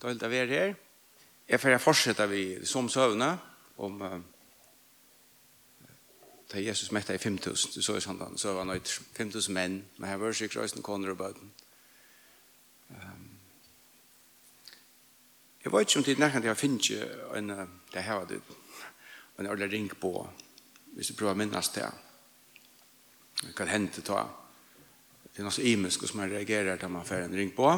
Døylt av er her. Jeg får fortsette vi som søvne om uh, da Jesus mette i 5.000, du så i sånn, så var nøyt 5.000 menn, men her var sikkert røysen koner og bøten. Um, jeg vet ikke om tid nærkant jeg finner en, det her var det, en ordentlig ring på, hvis du prøver å minnes det. Det kan hente ta, det er noe så imisk som man reagerer til man får en ring på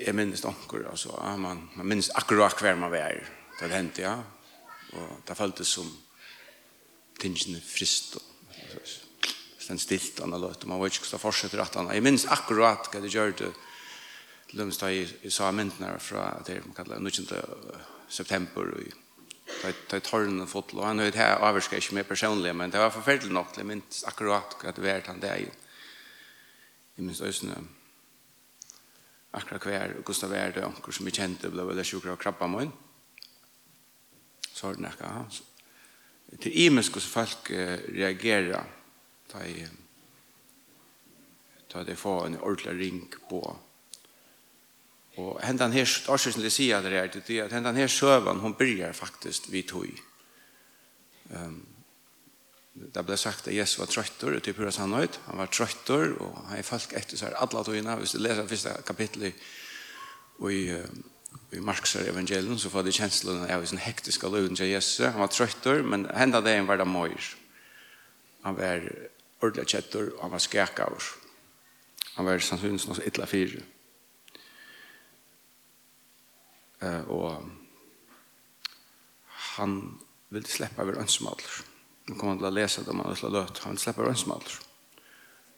jeg minnes anker, altså, man, man minnes akkurat hver man var, det hadde hendt, ja, og det føltes som tingene frist, og stendt stilt, og man vet ikke hvordan det fortsetter at han, jeg minnes akkurat hva det gjør det, til dem da jeg sa myndene fra, det man kallet, 19. september, og da jeg tar den fotl, og han har er her, avvarsker ikke mer personlig, men det var forferdelig nok, jeg minnes akkurat hva det var han det er, jeg minnes øsene, akkurat hver og Gustav er det anker som vi kjente ble veldig sjukker av krabba min så har den ikke hans til imensk hvordan folk reagerer da jeg da de får en ordentlig ring på. Og hendan her årsøsen det sier det er at hendan her søvann hun byrger faktisk vi tog um, det ble sagt at Jesus var trøytter, og er pura sannhet. Han var trøytter, og han er folk etter seg alle togene. Hvis du leser første kapittel i, i, i Marks evangelium, så får du kjenslen av en hektisk løven til Jesus. Han var trøytter, men henda det en var det møyr. Han var ordentlig kjetter, og han var skrekavr. Han var sannsynlig noe ytla fire. Uh, og han ville slippe over ønsmaler. Nu kommer til å lese det man han har løtt. Han slipper rønnsmaler.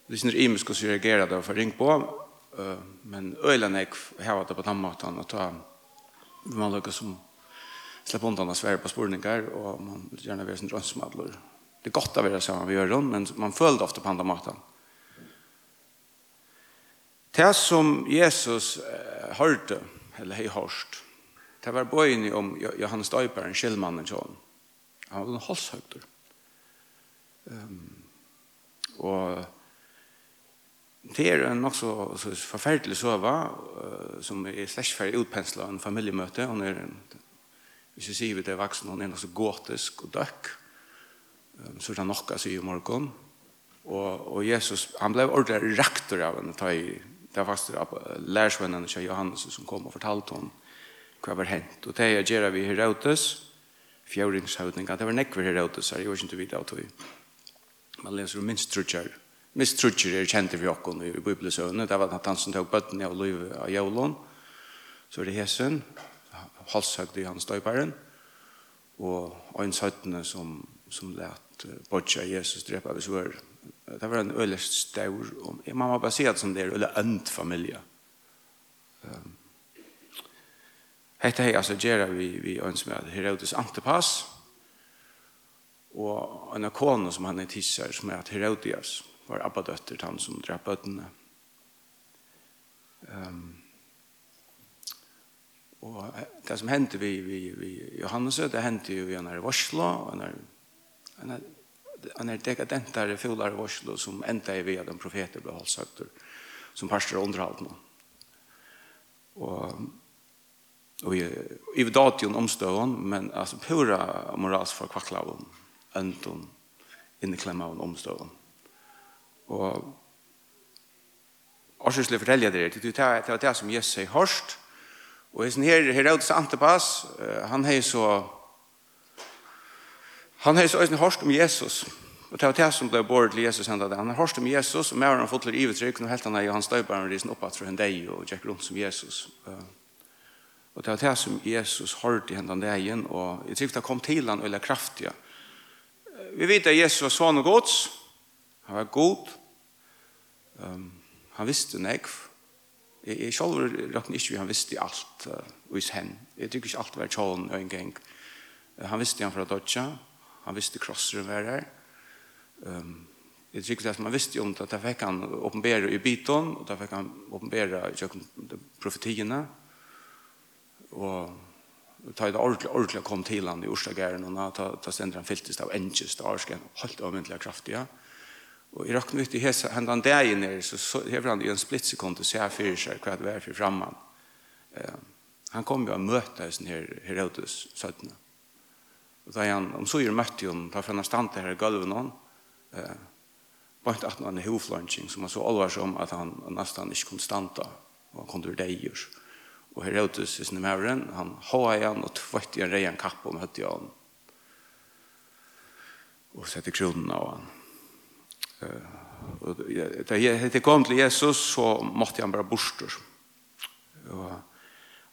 Det er ikke noe imisk å reagere det for ring på men øylen jeg har det på den måten at man lukker som slipper undan å svære på spurninger, og man gjerne være sin rønnsmaler. Det er godt å være sammen med Jørgen, men man føler det ofte på den måten. Det som Jesus hørte, eller hei hørst, det var bøyene om Johannes Døyper, en skillmannen, han var en halshøyder. Um, og det er en nok så, så forferdelig sova, uh, som er slags ferdig utpenslet en familiemøte. Hun er, hvis vi sier vi det er vaksen, hun er nok så gåtisk og døkk. Um, så er det nok å si i morgen. Og, og Jesus, han ble ordentlig rektor av henne. Det var faktisk lærersvennen til Johannes som kom og fortalte henne hva var hent. Og det gjør vi i Herodes, fjøringshøvdninga. Det var nekver Herodes her, jeg var ikke til å vite av tog man leser om minstrutjer. Minstrutjer er kjent for jokken i bibelsøvnet. Det var at han som tok bøtten av liv av jævlån. Så er det hesen, halshøgde i hans døyperen, og en søttene som, som let bodja Jesus drepa av svør. Det var en øyelig staur. Man må bare si at det er en øyelig ønt familie. Um, Hetta hei altså gjerra vi, vi ønsker med Herodes Antipas, og en kone som han er tisser, som er Herodias, var abbadøtter til han som drep bøttene. Um, og det som hendte vi, vi, vi Johannes, det hendte jo i en her varsla, og en her, en her, dekadentare fulare varsla som enda i via den en profet ble halsøkter, som parster underhalden. Og Og i, i dation omstøven, men altså pura morals for kvakklaven øndom, inneklemma og omstående. Og Arsjøsle forteller dere, det var det som Jesus sier hørst, og hesten her, Herodes Antipas, han har så, han har så øyne hørst om Jesus, og det var det som ble båret til Jesus enda det. Han har hørst om Jesus, og med han fått til ivetrykk, og helt han er jo hans døybaren risen opp at for en deg, og gikk rundt som Jesus. Og det var det som Jesus hørte i hendene degen, og jeg tror det kom til han øyne kraftige, vi vet at Jesus var sånn og gods. Han var god. Um, han visste nek. Jeg, jeg selv råkner ikke han visste alt uh, hos henne. Jeg tykker ikke alt var tjålen og en gang. Uh, han visste han fra Dodja. Han visste krosseren var her. Um, jeg tykker det som han visste om det. Da fikk han åpenbære i biten, og da fikk han åpenbære i profetiene. Og ta det ordentlig, ordentlig kom til han i Orsdagæren, og ta, ta stendte han fyltest av engest, og Arsken, holdt av myndelig kraftig, ja. Og i rakken ut i hese, hendan deg nere, så, så hever han i en splittsekund og ser fyrir seg hva det var for framman. Eh, han kom jo og møte hos her Herodes søttene. Og da han, om så gjør møtte han, da fann han stand her i gulven noen, eh, bare at han er hovflansing, som han så alvor som at han nesten ikke kunne standa, og han kunne ur deg gjørs. Eh, Og Herodes i sin mauren, han hoa igjen og tvøtt igjen reien kapp om høtt igjen. Og sette kronen av han. Og da jeg kom til Jesus, så måtte han bare borster. Og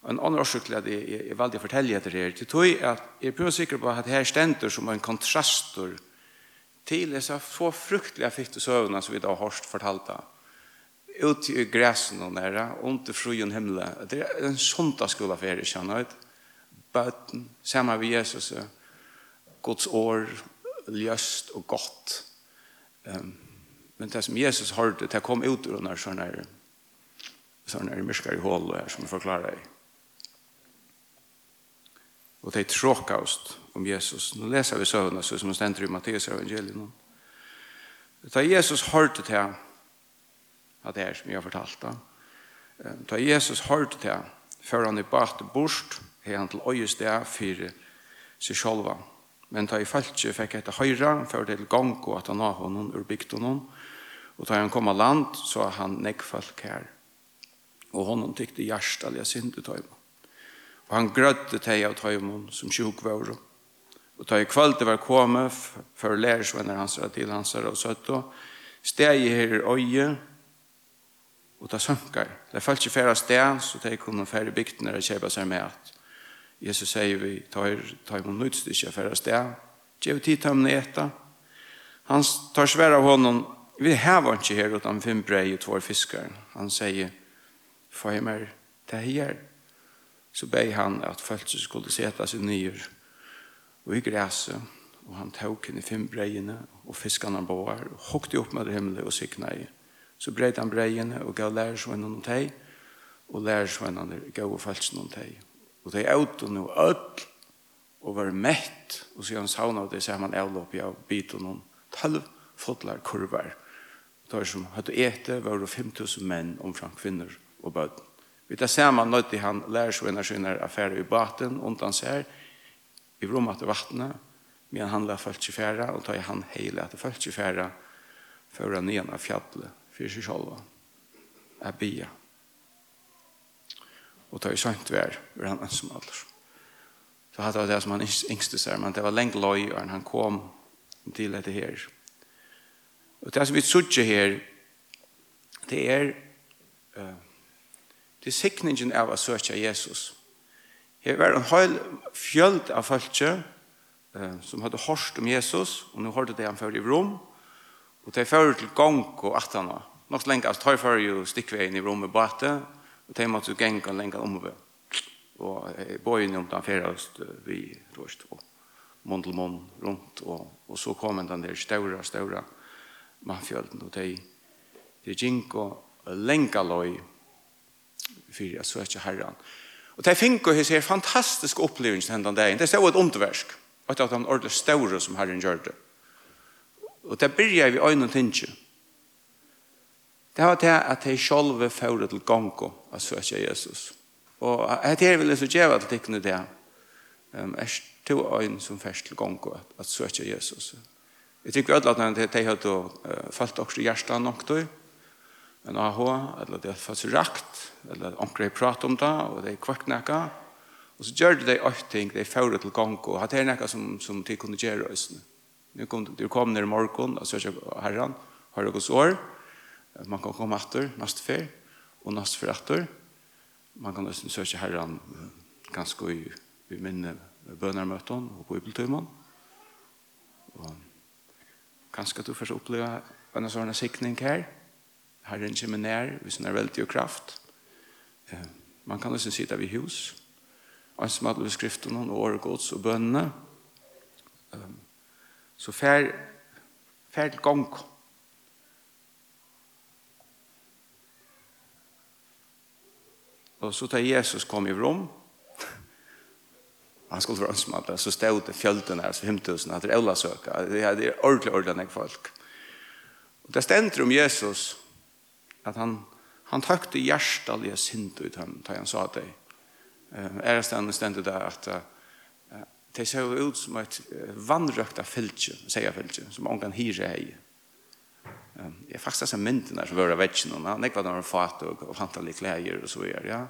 en annen årsøk til at jeg, jeg valgte å fortelle etter her, til tog at jeg prøver sikker på at her stender som en kontrastor til disse få fruktelige fitte søvnene som vi da har hørt fortalt av ut i gräsen och nära, under frugen himla. Det är en söndagsskola för er, känner jag. Böten, samma vid Jesus, Guds år, ljöst og gott. Um, men det som Jesus hörde, det kom ut ur denne sånne här sånne här myskar i hål här, som jeg forklarer deg. Og det är tråkast om Jesus. Nu leser vi sövna så som det i Matteus evangeliet Det är Jesus hørte til här av det her som jeg har fortalt da. Da Jesus hørte det, før han i bate bort, har han til øyes det for seg selv. Men da jeg falt ikke fikk jeg etter høyre, før det til gang og at han har honom ur bygd honom. Og da han kom av land, så har han nekk folk her. Og honom tykte hjertet synd i tøymen. Og han grødde teg av tøymen som sjuk var. Og da jeg kvalt var kommet, før lærersvenner hans til hans og søtte, steg i her øye, og det sønker. Det falt ikke færre sted, så de kunne færre bygden når det kjøper seg med at Jesus sier vi, tar, tar imot nødstykke færre sted, gjør vi tid til ham etter. Han tar svær av hånden, vi hever ikke her utan fem brei og två fiskar. Han sier, får jeg mer til her? Så ber han at følte skulle sette seg nye og i græset, og han tok henne fem breiene og fiskene båar, og hokte opp med det himmelen og sikna i så breit han breien og gav lærersvennen om teg, og lærersvennen gav og falsen om teg. Og de åt og noe ødel, og var mett, og så han savna det, så man avlopp av og noen tolv fotlar kurvar. det som hadde ete var 5000 menn omfram kvinner og bød. Vi tar sammen nøyde han lærersvennen sine affærer i baten, og han ser, i rommet til vattnet, men han la følt 24, og tar han heile etter i 24, før han igjen av fjallet for seg selv er bia. Og ta i sant vær, var han som alder. Så hadde det som han yngste seg, men det var lengt løy, og han kom til dette her. Og det som vi suttet her, det er uh, det er sikningen av å søke Jesus. Her var en hel fjöld av folket uh, som hadde hørt om Jesus, og nå hørte det han før i Rom, og det er før til gang og atana nok lenge, altså tar for jo stikkveien i rommet bate, og tar man så gengen lenge om og og inn om den ferdast vi torst og mån til mån rundt og, og så kom den der større, større mannfjølten og de de gikk og lenka løy for at søke herren og de fikk og hos her fantastiske til hendan dagen det stod et underversk og det er han ordentlig større som herren gjør det og det begynner vi øynene tinge Det var det at de selv fører til gongo og søker Jesus. Og jeg er vil så gjøre til tikkene det. Um, er to øyne som først til gongo og at søkje Jesus. Jeg tykker ødelig at de, de hadde uh, falt også hjertet nok til en AH, eller det er fast rakt, eller omkring jeg prater om det, og det er kvartnækka. Og så gjør de øyne ting, de fører til gongo. At det er nækka som, som de kunne gjøre oss. Nå kom ned i morgen og søker herren, har dere hos år, man kan komme etter neste fer, og neste fer etter. Man kan også søke herren ganske i, i minne bønermøtene og bibeltøymene. Og kanskje du først opplever en sånn sikning her. Herren kommer nær, hvis han er veldig og kraft. Man kan også sitte ved hus. Og som hadde skriften og året gods og bønene. Så fer, fer til gong Og så tar Jesus kom i rom. Han skulle være ønsmatt, så stod det fjølten her, så himtusen at det er øla. Det er ordentlig, ordentlig folk. Og det stender om Jesus, at han, han tøkte hjertelige sint ut ham, da han sa det. Er det stendet der at det ser ut som et vannrøkta fylkje, sier fylkje, som ångan hyre heier Jeg er faktisk disse der som var av vetsjen, og han ikke den var fat og og hantal i klæger og så videre, ja.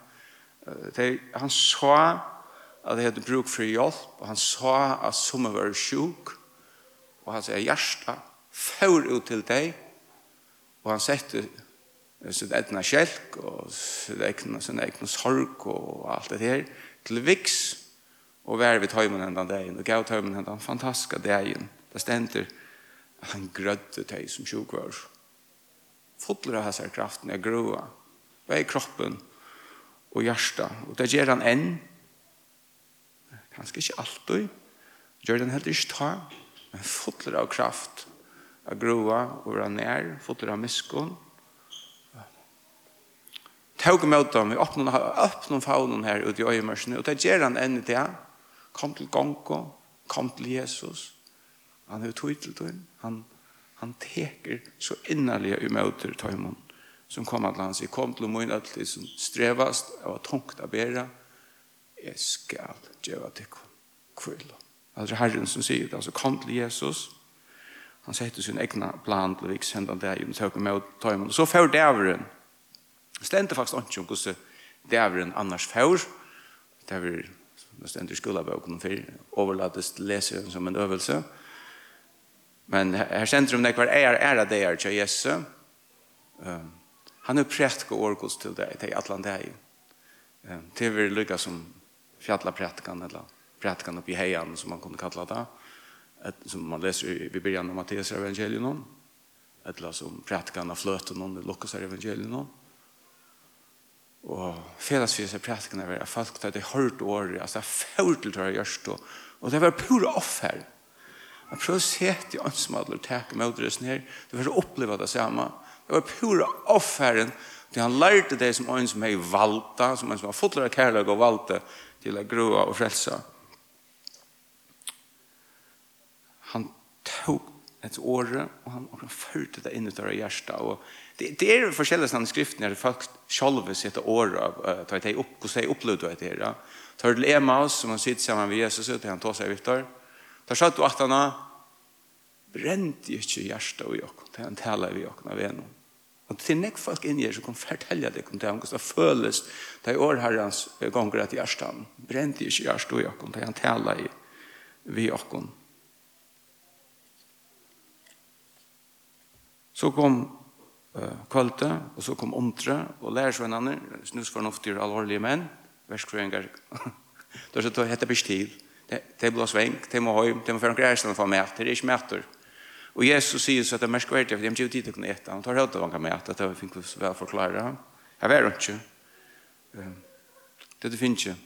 Det, han sa at det hadde bruk for hjelp, og han sa at som var sjuk, og han sier hjertet før ut til deg, og han sette sitt etna kjelk, og sitt egna, sin egna sorg, og alt det her, til viks, og vær vi tøymen hendan dagen, og gav tøymen hendan fantastiska dagen, det stender, han grødde deg som sjukvar. Fodler av hans kraften er grua. Det er kroppen og hjärsta. Og det gjør han enn. Kanskje ikke alltid. Gjør han heller ikke ta. Men fodler av kraft er grua og han nær. Fodler av miskon. Tog med dem. Vi åpner faunen her ute i øyemørsene. Og det gjør han enn i det. Kom til Gongo. Kom til Jesus. Han er tog til dem han, han teker så innerlig i møter tøymon som kom til han sier kom til min at det som strevast og tungt å bære. Jeg skal gjøre til kvill. Altså Herren som sier det, altså kom til Jesus. Han setter sin egna plan til vik senda det og tøk med tøymon. Og så får dæveren. Stendte faktisk ikke om hvordan dæveren annars får. Dæveren, det stendte i skolabøkene for, overlates til leseren som en øvelse. Og Men her sender om nekvar er er det er til Jesu. Um, han er prætka årgås til det til Atlant det Um, det vi lykka som fjalla prætkan eller prætkan oppi heian som man kunne kalla det. Et, som man leser i, i byrjan av Mattias evangelion om. Eller som prætkan av fløten om i Lukas evangelion om. Og fellesvis er prætkan av folk tar det hørt året, altså det er til å gjøre og, og det var pura offer. Mm Jeg prøver å se til ansmadler og takke med adressen her. Du får oppleve det samme. Det var pura affæren til han lærte det som en som er valgta, som en som har fått lære kærlighet og valgte til å grua og frelsa. Han tok et åre, og han, og han førte det inn ut av hjertet. Og det, det er forskjellige sånne skrifter når folk selv sitter året av uh, tar de opp, hvordan de opplevde det her. Tar til Emmaus, som han sitter sammen med Jesus, og han tar seg Victor. Da sa du at han brent i ikke hjertet og jokken, til han taler vi jokken av en Og til nek folk inn i her så kan fortelle deg om det, om det føles det er årherrens ganger at hjertet han brent i ikke hjertet og jokken, til han taler vi jokken. Så kom uh, kvalte, og så kom omtre, og lærersvennerne, snusfornuftige, alvorlige menn, verskfrøyngar, da er så det heter bestid, de blir svenk, de må høy, de må føre en greie for mat, det er ikke mater. Og Jesus sier så at det er merskverdig, for de har ikke tid til å kunne ete, han tar høyt av hva mat, det finner vi vel forklare. Jeg vet ikke. Det finnes ikke.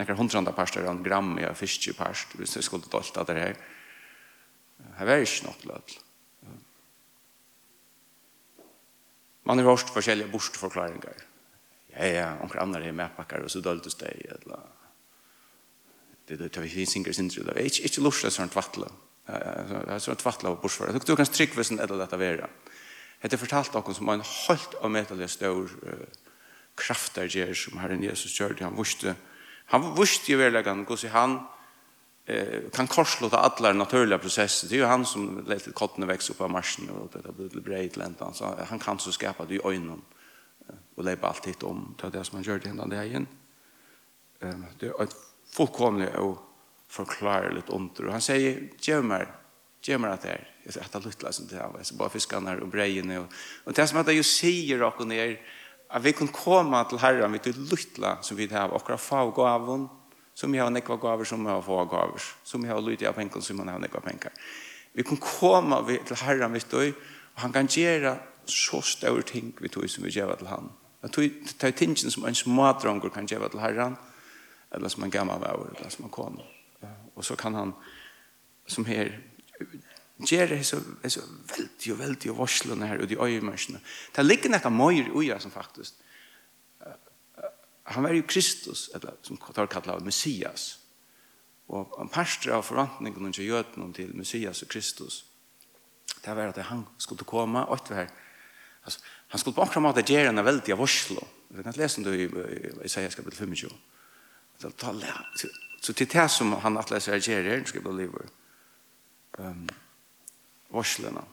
Nekker hundrandra parst er en gram, i fiske parst, hvis jeg skulle dolt av det her. Jeg vet ikke nok lødel. Man har hørt forskjellige bortforklaringer. Ja, ja, onker andre er medpakker, og så døltes det, eller det det vi finns inga sin tror det är inte lustra sånt vattla alltså ett vattla och borsvar du kan trycka visen eller detta vara det fortalt någon som en helt av metal stor krafter ger som Herren Jesus gjorde han visste han visste ju verkligen hur han eh kan korslåta alla naturliga processer. Det är ju han som lät kotten växa upp av marschen och det blev breit läntan så han kan så skapa det i ögonen och lägga allt hit om det det som han gör det hända det igen. Ehm det är ett fullkomlig og förklara litt under. Og han sier, gjør meg, gjør meg at det er. Jeg sier, at det er som det er. Jeg sier, bare fiskene og breiene. Og, og det som at det jo sier dere ned, at vi kan komme til Herren, vi det luttla som vi har, og faggaven, som vi har nekva gaver, som vi har få gaver, som vi har lydig av penger, som vi har nekva penger. Vi kan komme til Herren, vi du, og han kan gjøre så store ting vi tog som vi gjør til han. Det er tingene som en smadranger kan gjøre til Herren, og eller som en gammal vår eller som en kon. Och så kan han som här ger det så så väldigt ju väldigt ju varslorna här och de öjmörsna. Det ligger näka mojr oja som faktiskt. Han var ju Kristus eller som tar kallar Messias. Och en pastor av förväntningen till jötnen till Messias och Kristus. Det var att han skulle komma och det här Alltså, han skulle på akkurat måte gjøre en veldig varslo. Det er lesen det i Isaias kapitel 25. Så til det som han atler seg reagerer her, skal jeg bare leve. Um, varslene.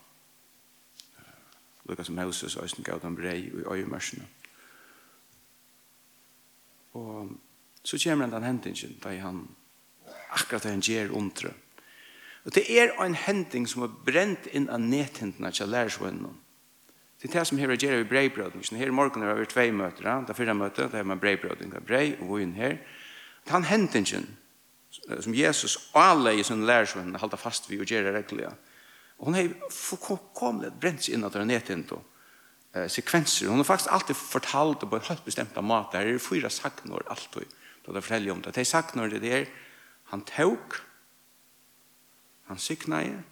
Lukas Moses, Øysten Gaudan Brei, og Øyemørsene. Og så kommer den hendingen, da han akkurat det han gjør ondre. Og det er en hending som er brent inn av nethendene til lærersvennen. Det er det som her gjør vi breibrødning. Her i morgen har vi tvei møter. Det er fyrre møter, det er med breibrødning av brei og vun her. Og den hendingen som Jesus anlegger sin lærersvenn halda fast vi og gjør det reglige. Og hun har fullkomlig brent seg inn at det er nedtint og eh, sekvenser. Hun har faktisk alltid fortalt på en helt bestemt måte. Det er fyra sagnar alltid da det forteller om det. Det är sagnar det er han tåk, han siknaje,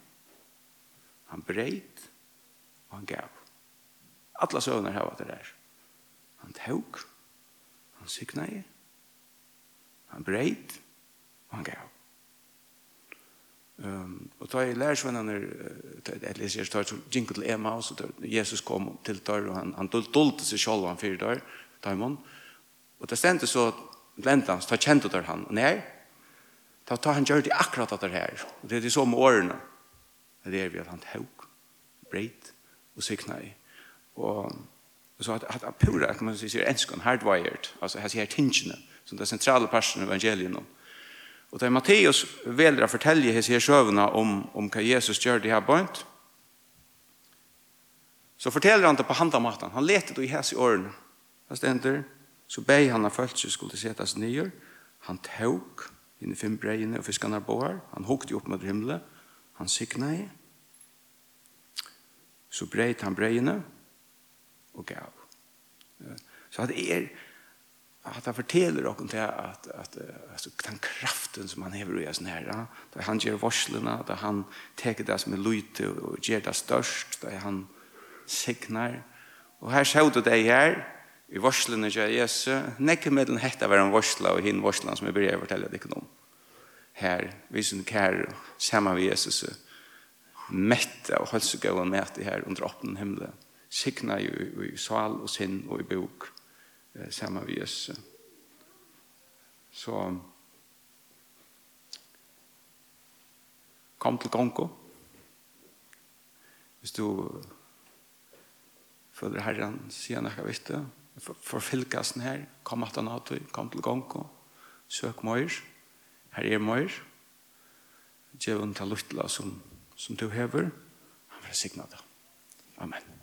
han breit og han gav. Alla søvner har vært det der. Han tåk, han siknaje, Han breit, og han gav. Um, og da jeg ta i lærersvennerne, jeg leser jeg, ta i jinko til Emmaus, og Jesus kom til der, og han, han dolte seg selv, han fyrer der, da Taimon. Og det stendte så, blenda hans, ta kjente der han, og nei, da tar han gjør det akkurat at det her, og det er det så med årene, det er vi at han hauk, breit, og sykna i. Og så at, at, at pura, kan man sier, enskene, hardwired, altså, hans sier tingene, som det centrala personen i evangeliet. Og da Matteus velger å fortelle hans her sjövna om, om hva Jesus gjør det her bønt. Så forteller han det på handamaten. Han letet det i hans i årene. Han stender, Så beg han har följt sig skulle sättas nye. Han tok inn i fem brejene og fiskarna båar. Han hukte opp mot himmelen. Han sikna i. Så breit han breiene og gav. Så det er att han fortäller och om att att alltså den kraften som han har i sin herre där han ger varslena där han tar det som är lite och ger det störst där han signar och här såg du det här i varslena ger Jesus näcker med den hetta var en varsla och hin varslan som jag börjar fortälla dig om. Här vi som kär samma vi Jesus mätta och hälsa gå med mätta här under öppen himmel. Signar ju i sal och sin och i bok eh, sammen med Jesus. Så kom til Kongo. Hvis du føler Herren sier noe For forfylkasen her, kom at han hatt, kom til Kongo, søk møyr, her er møyr, djevun til luttla som, som du hever, han vil signa det. Amen.